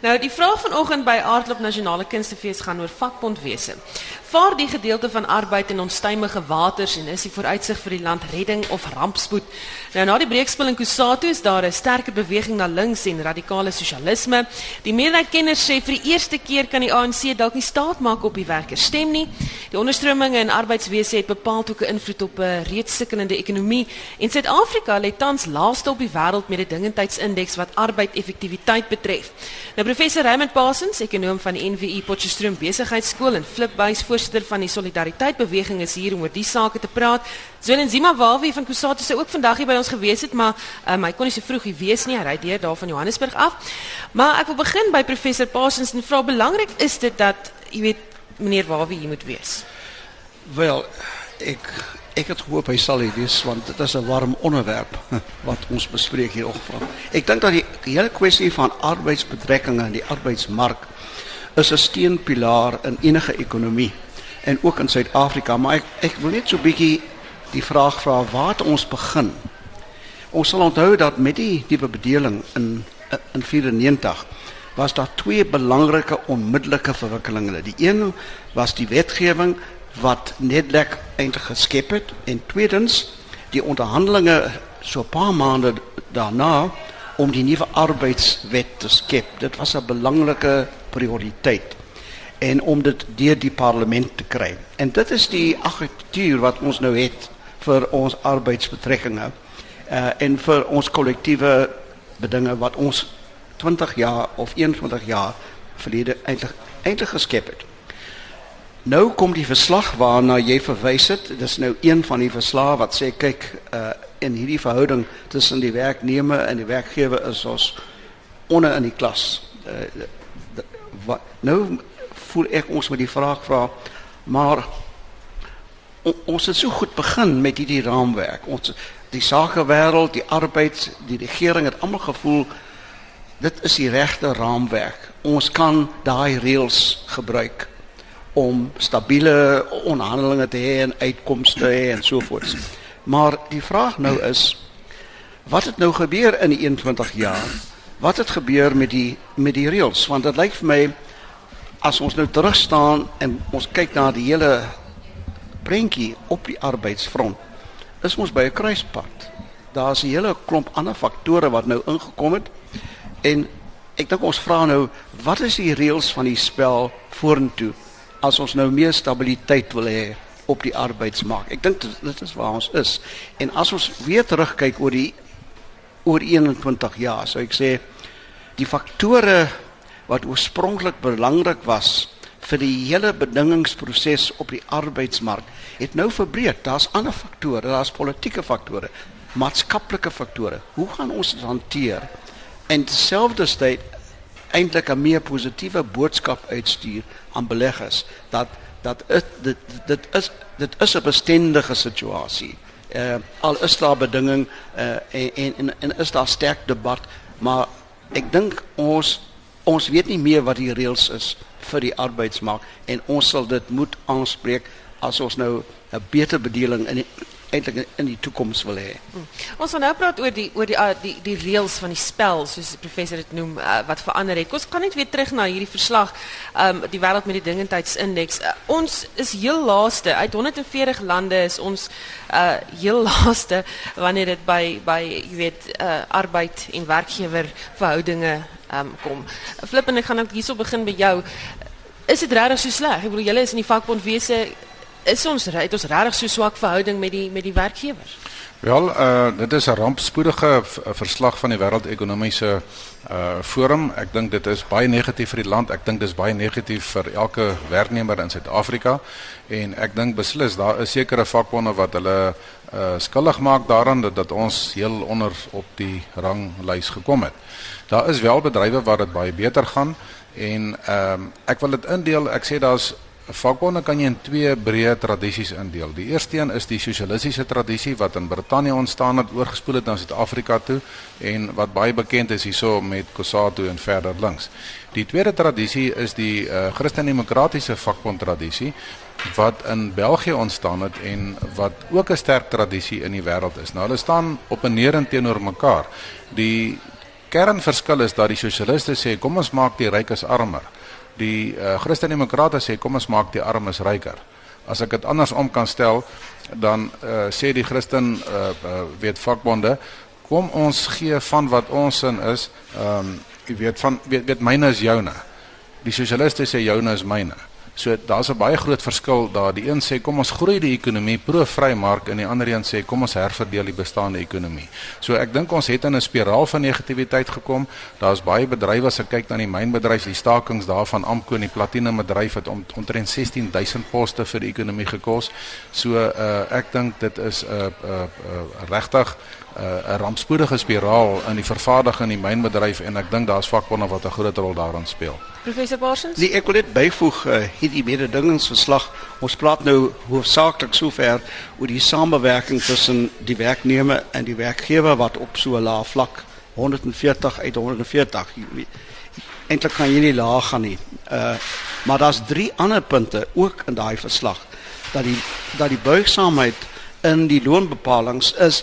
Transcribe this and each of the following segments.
Nou die vraag vanoggend by Aardklop Nasionale Kunstefees gaan oor vakbondwese. Vaar die gedeelte van arbeid in onstuimige waters en is die vooruitsig vir die land redding of rampspoed. Nou na die breekspel in Kusatu is daar 'n sterker beweging na links en radikale sosialisme. Die meerderheid kenners sê vir die eerste keer kan die ANC dalk nie staat maak op die werkers stem nie. Die onderstrominge in arbeidswese het bepaal ook 'n invloed op 'n reeds sukkelende ekonomie en Suid-Afrika lê tans laaste op die wêreld met 'n dingendheidsindeks wat arbeid-effektiwiteit betref. Nou professor Raymond Parsons, ekonom van die NWI Potchefstroom Besigheidsskool en Flipbuys voorsitter van die Solidariteit Beweging is hier om oor die sake te praat. Zwelin Zima Wawie van Kusatu sou ook vandag hier by ons gewees het, maar um, kon nie so vroeg hier wees. Hy ry deur daar van Johannesburg af. Maar ek wil begin by professor Parsons en vra belangrik is dit dat jy weet meneer Wawie hier moet wees. Wel, ek ek het gehoop hy sal hier wees want dit is 'n warm onderwerp wat ons bespreek hier oggend. Ek dink dat die, hele kwessie van arbeidsbetrekkinge in die arbeidsmark is 'n steunpilaar in enige ekonomie en ook in Suid-Afrika, maar ek ek wil net so 'n bietjie die vraag vra waar het ons begin? Ons sal onthou dat met die nuwe bedeling in in 94 was daar twee belangrike onmiddellike verwikkelinge. Die een was die wetgewing wat Nedlek eintlik geskep het en tweedens die onderhandelinge so 'n paar maande daarna om die nuwe arbeidswet te skep. Dit was 'n belangrike prioriteit en om dit deur die parlement te kry. En dit is die argitektuur wat ons nou het vir ons arbeidsbetrekkinge uh en vir ons kollektiewe bedinge wat ons 20 jaar of 21 jaar verlede eintlik eintlik geskep het. Nou kom die verslag waarna jy verwys het. Dis nou een van die verslae wat sê kyk uh in hierdie verhouding tussen die werknemer en die werkgewer is ons onder in die klas. Uh, wat nou voel ek ons met die vraag vra maar on, ons het so goed begin met hierdie raamwerk. Ons die sakewêreld, die arbeid, die regering het almal gevoel dit is die regte raamwerk. Ons kan daai reëls gebruik om stabiele onderhandelinge te hê en uitkomste te hê en so voort. Maar die vraag nou is wat het nou gebeur in die 21 jaar? Wat het gebeur met die met die reëls? Want dit lyk vir my as ons nou terug staan en ons kyk na die hele prentjie op die arbeidsfront, is ons by 'n kruispunt. Daar's 'n hele klomp ander faktore wat nou ingekom het en ek dink ons vra nou wat is die reëls van die spel vorentoe? As ons nou meer stabiliteit wil hê op die arbeidsmark. Ek dink dit is waar ons is. En as ons weer terugkyk oor die oor 21 jaar, sou ek sê die faktore wat oorspronklik belangrik was vir die hele bedingingsproses op die arbeidsmark het nou verbreek. Daar's ander faktore, daar's politieke faktore, maatskaplike faktore. Hoe gaan ons dit hanteer? En terselfdertyd eintlik 'n meer positiewe boodskap uitstuur aan beleggers dat dat is, dit dit is dit is 'n bestendige situasie. Uh al is daar bedinging uh en en is daar sterk debat, maar ek dink ons ons weet nie meer wat die reëls is vir die arbeidsmark en ons sal dit moet aanspreek as ons nou 'n beter bedeling in eintlik in die toekoms wil hê. Hmm. Ons gaan nou praat oor die oor die uh, die die reëls van die spel soos die professor dit noem uh, wat verander het. Ons kan net weer terug na hierdie verslag um die wêreld met die dingendheidsindeks. Uh, ons is heel laaste uit 140 lande is ons uh heel laaste wanneer dit by by jy weet uh arbeid en werkgewer verhoudinge um kom. Flip en ek gaan net hierso begin by jou. Is dit regtig so sleg? Ek bedoel julle is in die vakbondwese is ons het ons regtig so swak verhouding met die met die werkgewers? Wel, uh dit is 'n rampspoedige verslag van die wêreldekonomiese uh forum. Ek dink dit is baie negatief vir die land. Ek dink dis baie negatief vir elke werknemer in Suid-Afrika en ek dink beslis daar is sekere vakbonde wat hulle uh skuldig maak daaraan dat, dat ons heel onder op die ranglys gekom het. Daar is wel bedrywe waar dit baie beter gaan en ehm um, wil dit indeel. Ek sê daar's Vakbonde kan jy in twee breë tradisies indeel. Die eerste een is die sosialistiese tradisie wat in Brittanje ontstaan het, oorgespoel het na Suid-Afrika toe en wat baie bekend is hierso met COSATU en verder links. Die tweede tradisie is die uh, Christen-demokratiese vakbond tradisie wat in België ontstaan het en wat ook 'n sterk tradisie in die wêreld is. Nou hulle staan op en neer teenoor mekaar. Die kernverskil is dat die sosialiste sê kom ons maak die rykes armer. Die uh, Christen-demokrate sê kom ons maak die armes ryker. As ek dit andersom kan stel, dan uh, sê die Christen uh, uh, weet vakbonde kom ons gee van wat ons in is, ehm um, jy weet van weet, weet myne is joune. Die sosialiste sê joune is myne. So daar's 'n baie groot verskil daar. Die een sê kom ons groei die ekonomie pro vrymark en die ander een sê kom ons herverdeel die bestaande ekonomie. So ek dink ons het in 'n spiraal van negativiteit gekom. Daar's baie bedrywe as ek kyk na die mynbedryf, die stakings daarvan Amco en die platinum bedryf het om, omtrent 16000 poste vir die ekonomie gekos. So uh, ek dink dit is 'n uh, uh, uh, regtig 'n rampspoedige spiraal in die vervaardiging en die mynbedryf en ek dink daar's vakbonde wat 'n groot rol daarin speel. Professor Parsons? Nee, ek wil net byvoeg uh, hierdie mededingingsverslag. Ons praat nou hoofsaaklik sover oor die samewerking tussen die werknemer en die werkgewer wat op so 'n lae vlak 140 uit 140. Eintlik kan jy nie laag gaan nie. Uh maar daar's drie ander punte ook in daai verslag dat die dat die buigsaamheid in die loonbepalinge is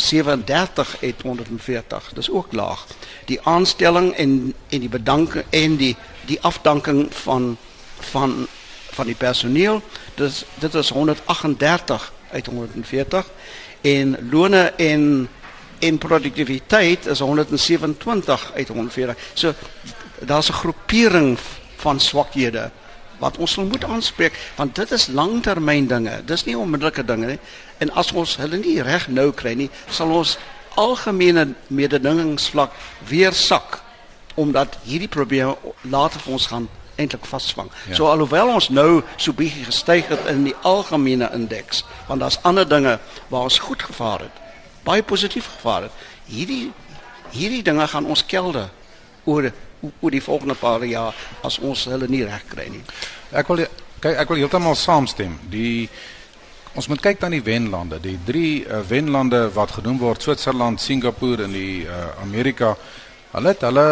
37 uit 140. Dis ook laag. Die aanstelling en en die bedanking en die die afdanking van van van die personeel, dis dit is 138 uit 140 en lone en en produktiwiteit is 127 uit 140. So daar's 'n groepering van swakhede wat ons moet aanspreek want dit is langtermyn dinge. Dis nie onmiddellike dinge nie. En as ons hulle nie reg nou kry nie, sal ons algemene mededingingsvlak weer sak omdat hierdie probleme later vir ons gaan eintlik vasvang. Ja. So alhoewel ons nou so bietjie gestyg het in die algemene indeks, want daar's ander dinge waar ons goed gevaar het, baie positief gevaar het. Hierdie hierdie dinge gaan ons kelde oor oor die volgende paar jaar as ons hulle nie reg kry nie. Ek wil kyk ek wil heeltemal saamstem. Die Ons moet kyk na die wenlande, die drie uh, wenlande wat genoem word, Switserland, Singapore en die uh, Amerika. Hulle het hulle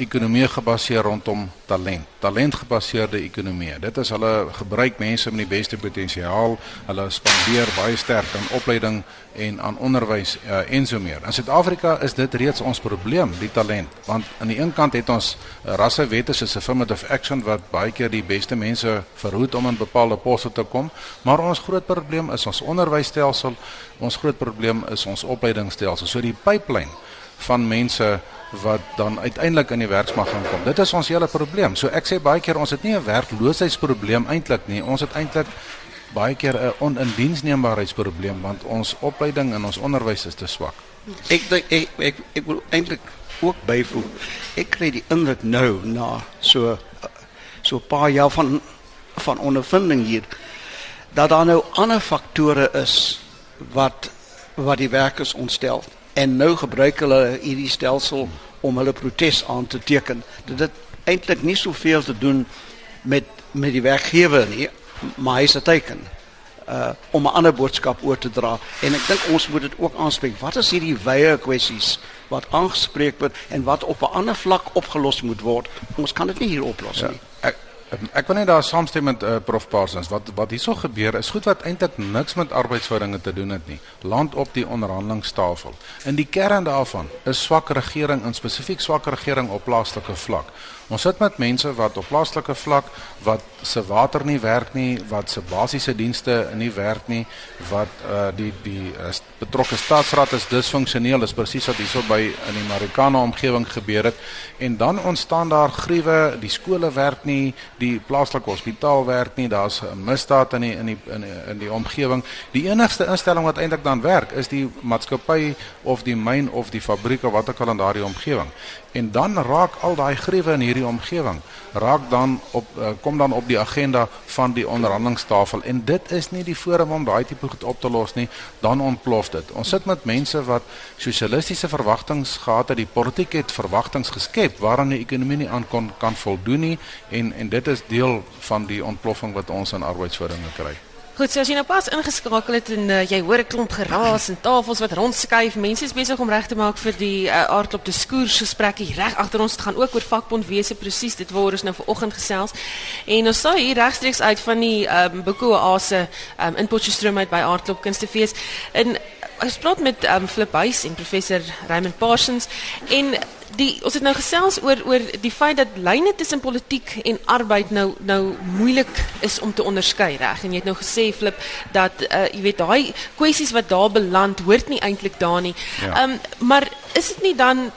ekonomie gebaseer rondom talent, talentgebaseerde ekonomie. Dit is hulle gebruik mense met die beste potensiaal. Hulle spandeer baie sterk aan opleiding en aan onderwys uh, en so meer. In Suid-Afrika is dit reeds ons probleem, die talent, want aan die een kant het ons uh, rassewette soos affirmative action wat baie keer die beste mense verhoed om in bepaalde poste te kom, maar ons groot probleem is ons onderwysstelsel. Ons groot probleem is ons opleidingsstelsel. So die pipeline van mense wat dan uiteindelik in die werksmag gaan kom. Dit is ons hele probleem. So ek sê baie keer ons het nie 'n werkloosheidsprobleem eintlik nie. Ons het eintlik baie keer 'n onindiensneembaarheidsprobleem want ons opleiding en ons onderwys is te swak. Ek ek ek, ek, ek wil eintlik ook byvoeg. Ek kry die indruk nou na so so 'n paar jaar van van ondervinding hier dat daar nou ander faktore is wat wat die werkers ontstel en nou gebruik hulle hierdie stelsel om hulle protes aan te teken. Dit het eintlik nie soveel te doen met met die werkgewer nie, maar hy se teken uh om 'n ander boodskap oor te dra en ek dink ons moet dit ook aanspreek. Wat is hierdie wye kwessies wat aangespreek word en wat op 'n ander vlak opgelos moet word? Ons kan dit nie hier oplos ja. nie. Ek Ek wil net daar saamstem met uh, Prof Parsons. Wat wat hierso gebeur is goed wat eintlik niks met arbeidsverhoudinge te doen het nie. Land op die onderhandelingstafel. In die kern daarvan is swak regering en spesifiek swak regering op plaaslike vlak. Ons sit met mense wat op plaaslike vlak wat se water nie werk nie, wat se basiese dienste nie werk nie, wat uh die die uh, betrokke staatsraad is disfunksioneel, is presies wat hierso by in die Marikana omgewing gebeur het. En dan ontstaan daar gruwe, die skole werk nie, die plaaslike hospitaal werk nie, daar's 'n misdaad in die in die in die, in die omgewing. Die enigste instelling wat eintlik dan werk is die maatskappy of die myn of die fabriek of wat ook al in daardie omgewing en dan raak al daai gruwe in hierdie omgewing raak dan op uh, kom dan op die agenda van die onderhandelingstafel. En dit is nie die forum om daai tipe goed op te los nie dan ontplof dit. Ons sit met mense wat sosialistiese verwagtinge gehad het die politiek het verwagtinge geskep waaraan die ekonomie nie aan kon kan voldoen nie en en dit is deel van die ontploffing wat ons in arbeidsverhoudinge kry Goed, so as jy nou pas ingeskakel het en uh, jy hoor 'n klomp geraas en tafels wat rondskuif, mense is besig om reg te maak vir die uh, aardklop te skoers gesprekkie reg agter ons. Dit gaan ook oor vakbondwese presies. Dit waar ons nou vanoggend gesels. En ons sal hier regstreeks uit van die um, Boko Oase um, in Potchefstroom uit by Aardklop Kunstefees. En ons praat met um, Flip Huys en professor Raymond Parsons en die ons het nou gesels oor oor die feit dat lyne tussen politiek en arbeid nou nou moeilik is om te onderskei reg en jy het nou gesê Flip dat uh, jy weet daai kwessies wat daar beland hoort nie eintlik daar nie. Ehm ja. um, maar is dit nie dan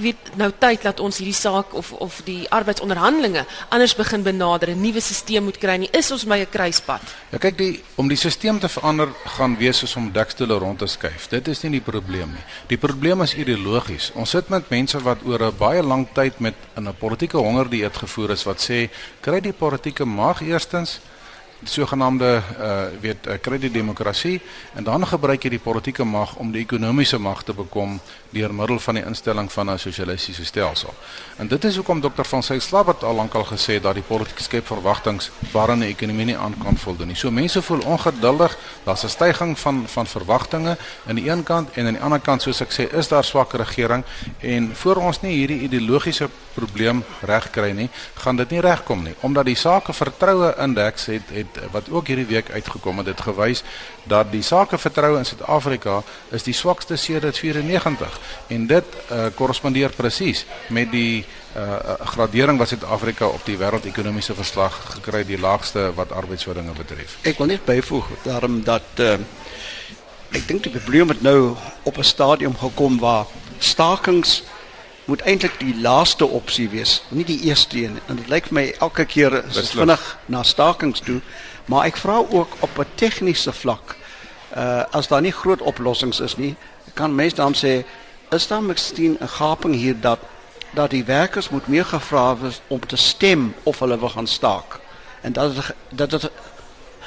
weet nou tyd dat ons hierdie saak of of die arbeidsonderhandelinge anders begin benader, 'n nuwe stelsel moet kry nie. Is ons by 'n kruispunt? Ja kyk, die om die stelsel te verander gaan wees soos om dekstoele rond te skuif. Dit is nie die probleem nie. Die probleem is ideologies. Ons sit met mense wat oor 'n baie lang tyd met 'n politieke hongerdieet gevoer is wat sê kry die politieke mag eerstens sogenaamde uh weet uh, kredietdemokrasie en dan gebruik jy die politieke mag om die ekonomiese mag te bekom deur middel van die instelling van 'n sosialistiese stelsel. En dit is hoekom Dr. van Sail Slabbert al lankal gesê het dat die politiek skep verwagtinge waaraan die ekonomie nie aan kan voldoen nie. So mense voel ongeduldig, daar's 'n stygings van van verwagtinge aan die een kant en aan die ander kant soos ek sê is daar swak regering en voor ons nie hierdie ideologiese probleem regkry nie, gaan dit nie regkom nie omdat die sake vertroue indeks het het wat ook hierdie week uitgekom het, het gewys dat die sake vertroue in Suid-Afrika is die swakste sedert 94 en dit uh, korrespondeer presies met die uh, gradering wat Suid-Afrika op die wêreldekonomiese verslag gekry het die laagste wat arbeidsverhoudinge betref. Ek wil net byvoeg daarom dat uh, ek dink die probleem het nou op 'n stadium gekom waar stakings moet eintlik die laaste opsie wees, nie die eerste een. En dit lyk vir my elke keer is vinnig na stakings toe, maar ek vra ook op 'n tegniese vlak. Uh as daar nie groot oplossings is nie, kan mens dan sê is daar miskien 'n gaping hier dat dat die werkers moet meer gevra word om te stem of hulle wil gaan staak. En dat het, dat dit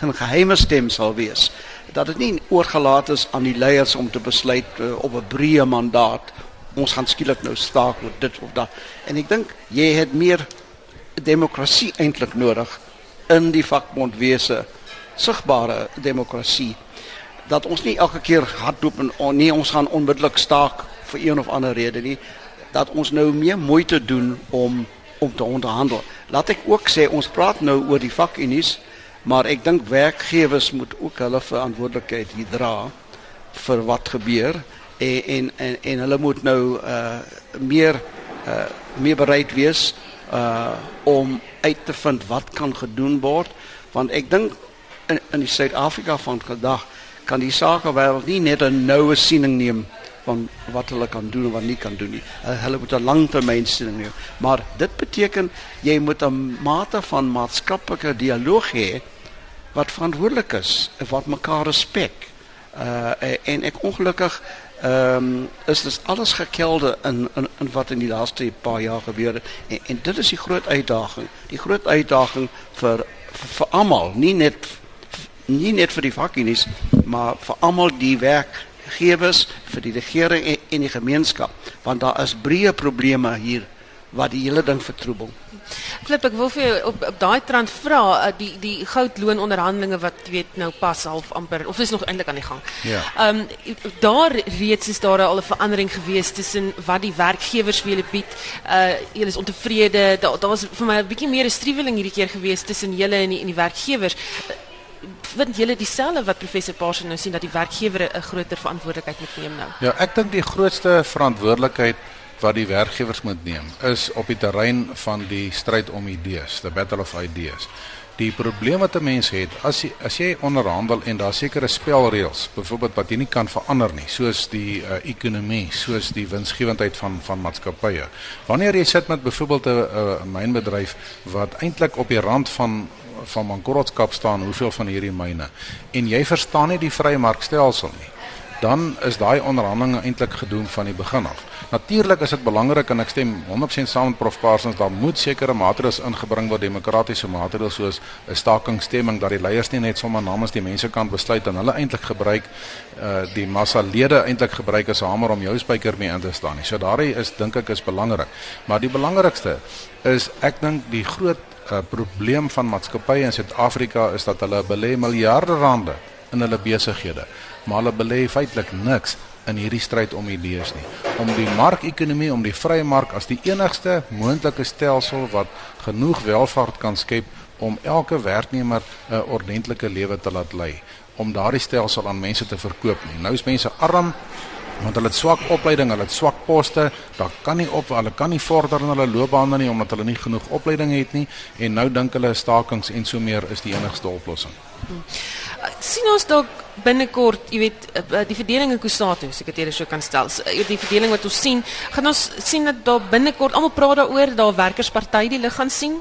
'n geheime stem sal wees. Dat dit nie oorgelaat is aan die leiers om te besluit uh, op 'n breë mandaat ons gaan skielik nou staak oor dit of dat. En ek dink jy het meer demokrasie eintlik nodig in die vakbondwese, sigbare demokrasie dat ons nie elke keer hardloop en oh, nee ons gaan onmiddellik staak vir een of ander rede nie dat ons nou meer moeite doen om om te onderhandel. Laat ek ook sê ons praat nou oor die vakunies, maar ek dink werkgewers moet ook hulle verantwoordelikheid hier dra vir wat gebeur en en en, en hulle moet nou uh meer uh meer bereid wees uh om uit te vind wat kan gedoen word want ek dink in in die Suid-Afrika van vandag kan die sakewêreld nie net 'n noue siening neem van wat hulle kan doen en wat nie kan doen nie. Hulle moet 'n langtermyn siening neem. Maar dit beteken jy moet 'n mate van maatskaplike dialoog hê wat verantwoordelik is wat mekaar respek. Uh en ek ongelukkig ehm um, is dit alles gekelde in, in in wat in die laaste paar jaar gebeur het. En, en dit is die groot uitdaging. Die groot uitdaging vir vir, vir almal nie net nie net vir die vakkies maar vir almal die werkgewers vir die regering en, en die gemeenskap. Want daar is breë probleme hier wat die hele ding vertroebel Flip, ek wil vir jou op op daai trant vra uh, die die goudloon onderhandelinge wat jy weet nou pas half amper of is nog eintlik aan die gang. Ja. Ehm um, daar reeds is daar al 'n verandering gewees tussen wat die werkgewers vir julle bied. Uh julle is ontevrede. Daar daar was vir my 'n bietjie meer 'n struweling hierdie keer gewees tussen julle en die en die werkgewers. Vind julle dieselfde wat professor Paarse nou sien dat die werkgewer 'n groter verantwoordelikheid moet neem nou? Ja, ek dink die grootste verantwoordelikheid wat die werkgewers moet neem is op die terrein van die stryd om idees, the battle of ideas. Die probleem wat 'n mens het, as jy as jy onderhandel en daar sekere spelreëls, byvoorbeeld wat jy nie kan verander nie, soos die uh, ekonomie, soos die winsgewendheid van van maatskappye. Wanneer jy sit met byvoorbeeld 'n uh, mynbedryf wat eintlik op die rand van van bankrotskap staan, hoeveel van hierdie myne en jy verstaan nie die vrye markstelsel nie, dan is daai onderhandelinge eintlik gedoen van die begin af. Natuurlik is dit belangrik en ek stem 100% saam met Prof Parsons dat moet sekere maatreëls ingebring word demokratiese maatreëls soos 'n stakingstemming dat die leiers nie net sommer namens die mense kan besluit en hulle eintlik gebruik uh die massa lede eintlik gebruik as 'n hamer om jou spyker mee in te staan nie. So daardie is dink ek is belangrik. Maar die belangrikste is ek dink die groot uh, probleem van maatskappye in Suid-Afrika is dat hulle belê miljarde rande in hulle besighede, maar hulle belê feitelik niks in hierdie stryd om idees nie. Om die markekonomie, om die vrye mark as die enigste moontlike stelsel wat genoeg welvaart kan skep om elke werknemer 'n ordentlike lewe te laat lei, om daardie stelsel aan mense te verkoop nie. Nou is mense arm want hulle het swak opleiding, hulle het swak poste, daar kan nie op hulle kan nie vorder in hulle loopbane nie omdat hulle nie genoeg opleiding het nie en nou dink hulle stakings en so meer is die enigste oplossing. Hmm sien ons dalk binnekort, jy weet, eh, eh, die verdeling in Kusatu, as ek dit eers so kan stel. Eh, die verdeling wat ons sien, gaan ons sien dat daar binnekort almal praat daaroor, daar werkersparty die lig gaan sien.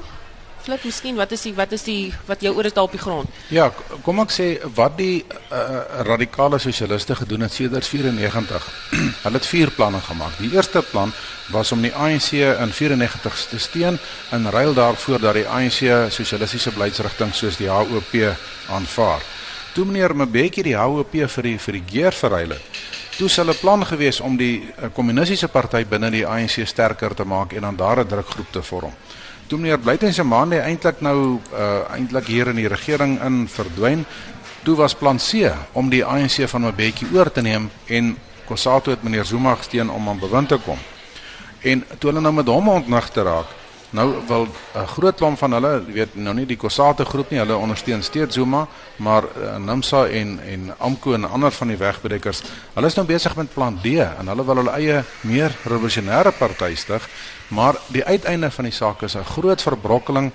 Flip, miskien, wat is die wat is die wat jou oor is daar op die grond? Ja, kom ek sê wat die uh, radikale sosialiste gedoen het sedert 94. Hulle het vier planne gemaak. Die eerste plan was om die ANC in 94 te steun in ruil daarvoor dat die ANC sosialistiese beleidsrigting soos die HOP aanvaar toe meneer Mbeki die HOP vir die vir die geer verruil het. Toe sal 'n plan gewees om die eh, kommunistiese party binne die ANC sterker te maak en dan daar 'n drukgroep te vorm. Toe meneer Blyten se maande eintlik nou uh, eintlik hier in die regering in verdwyn, toe was plan C om die ANC van Mbeki oor te neem en Kosato het meneer Zuma gesteun om aan bewind te kom. En toe hulle nou met hom ontnig te raak, Nou wil 'n groot klomp van hulle, jy weet nou nie die Kosate groep nie, hulle ondersteun steeds Zuma, maar uh, Nimsa en en Amko en ander van die wegbreekers, hulle is nou besig met plan D en hulle wil hulle eie meer revolusionêre party stig, maar die uiteinde van die saak is 'n groot verbrokkeling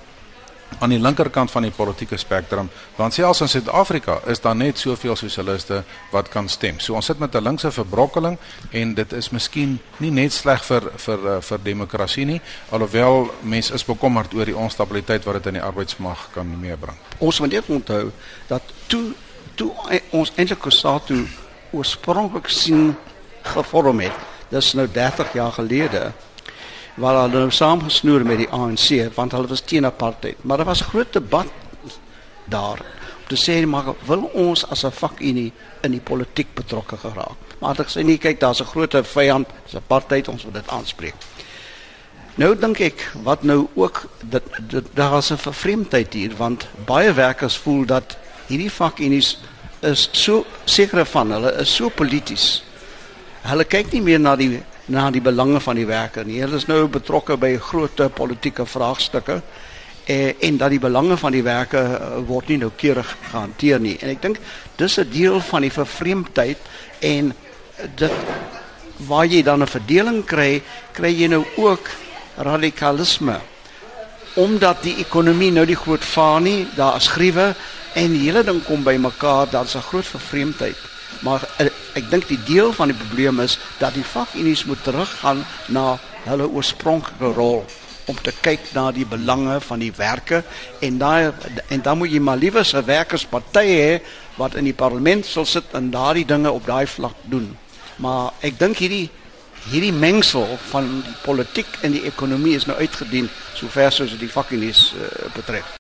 aan die linkerkant van die politieke spektrum want selfs in Suid-Afrika is daar net soveel sosialiste wat kan stem. So ons sit met 'n linkse verbrokkeling en dit is miskien nie net sleg vir vir eh, vir demokrasie nie alhoewel mense is bekommerd oor die onstabiliteit wat dit in die arbeidsmag kan meebring. Ons moet net onthou dat toe toe ons eintlik Kusatu oorspronklik sien gevorm het. Dis nou 30 jaar gelede waar hulle nou saamgesnoer met die ANC want hulle was teen apartheid. Maar daar was groot debat daar om te sê maar wil ons as 'n vakunie in die politiek betrokke geraak. Maar ek sê nee, kyk, daar's 'n groot vyand, dis apartheid, ons moet dit aanspreek. Nou dink ek wat nou ook dit, dit daar is 'n vervreemdheid hier want baie werkers voel dat hierdie vakunies is so sekere van hulle is so polities. Hulle kyk nie meer na die na die belange van die werker nie. Hulle is nou betrokke by groot politieke vraagstukke eh, en dat die belange van die werker uh, word nie noukeurig gehanteer nie. En ek dink dis 'n deel van die vervreemdheid en dit waar jy dan 'n verdeling kry, kry jy nou ook radikalisme. Omdat die ekonomie nou die groot vaar nie, daar is gruwe en die hele ding kom by mekaar, daar's 'n groot vervreemdheid. Maar uh, ek dink die deel van die probleem is dat die vakunies moet teruggaan na hulle oorspronklike rol om te kyk na die belange van die werke en daai en dan moet jy maar liewer 'n werkersparty hê wat in die parlement sal sit en daardie dinge op daai vlak doen. Maar ek dink hierdie hierdie mengsel van die politiek en die ekonomie is nou uitgedien sover soos die vakunies uh, betref.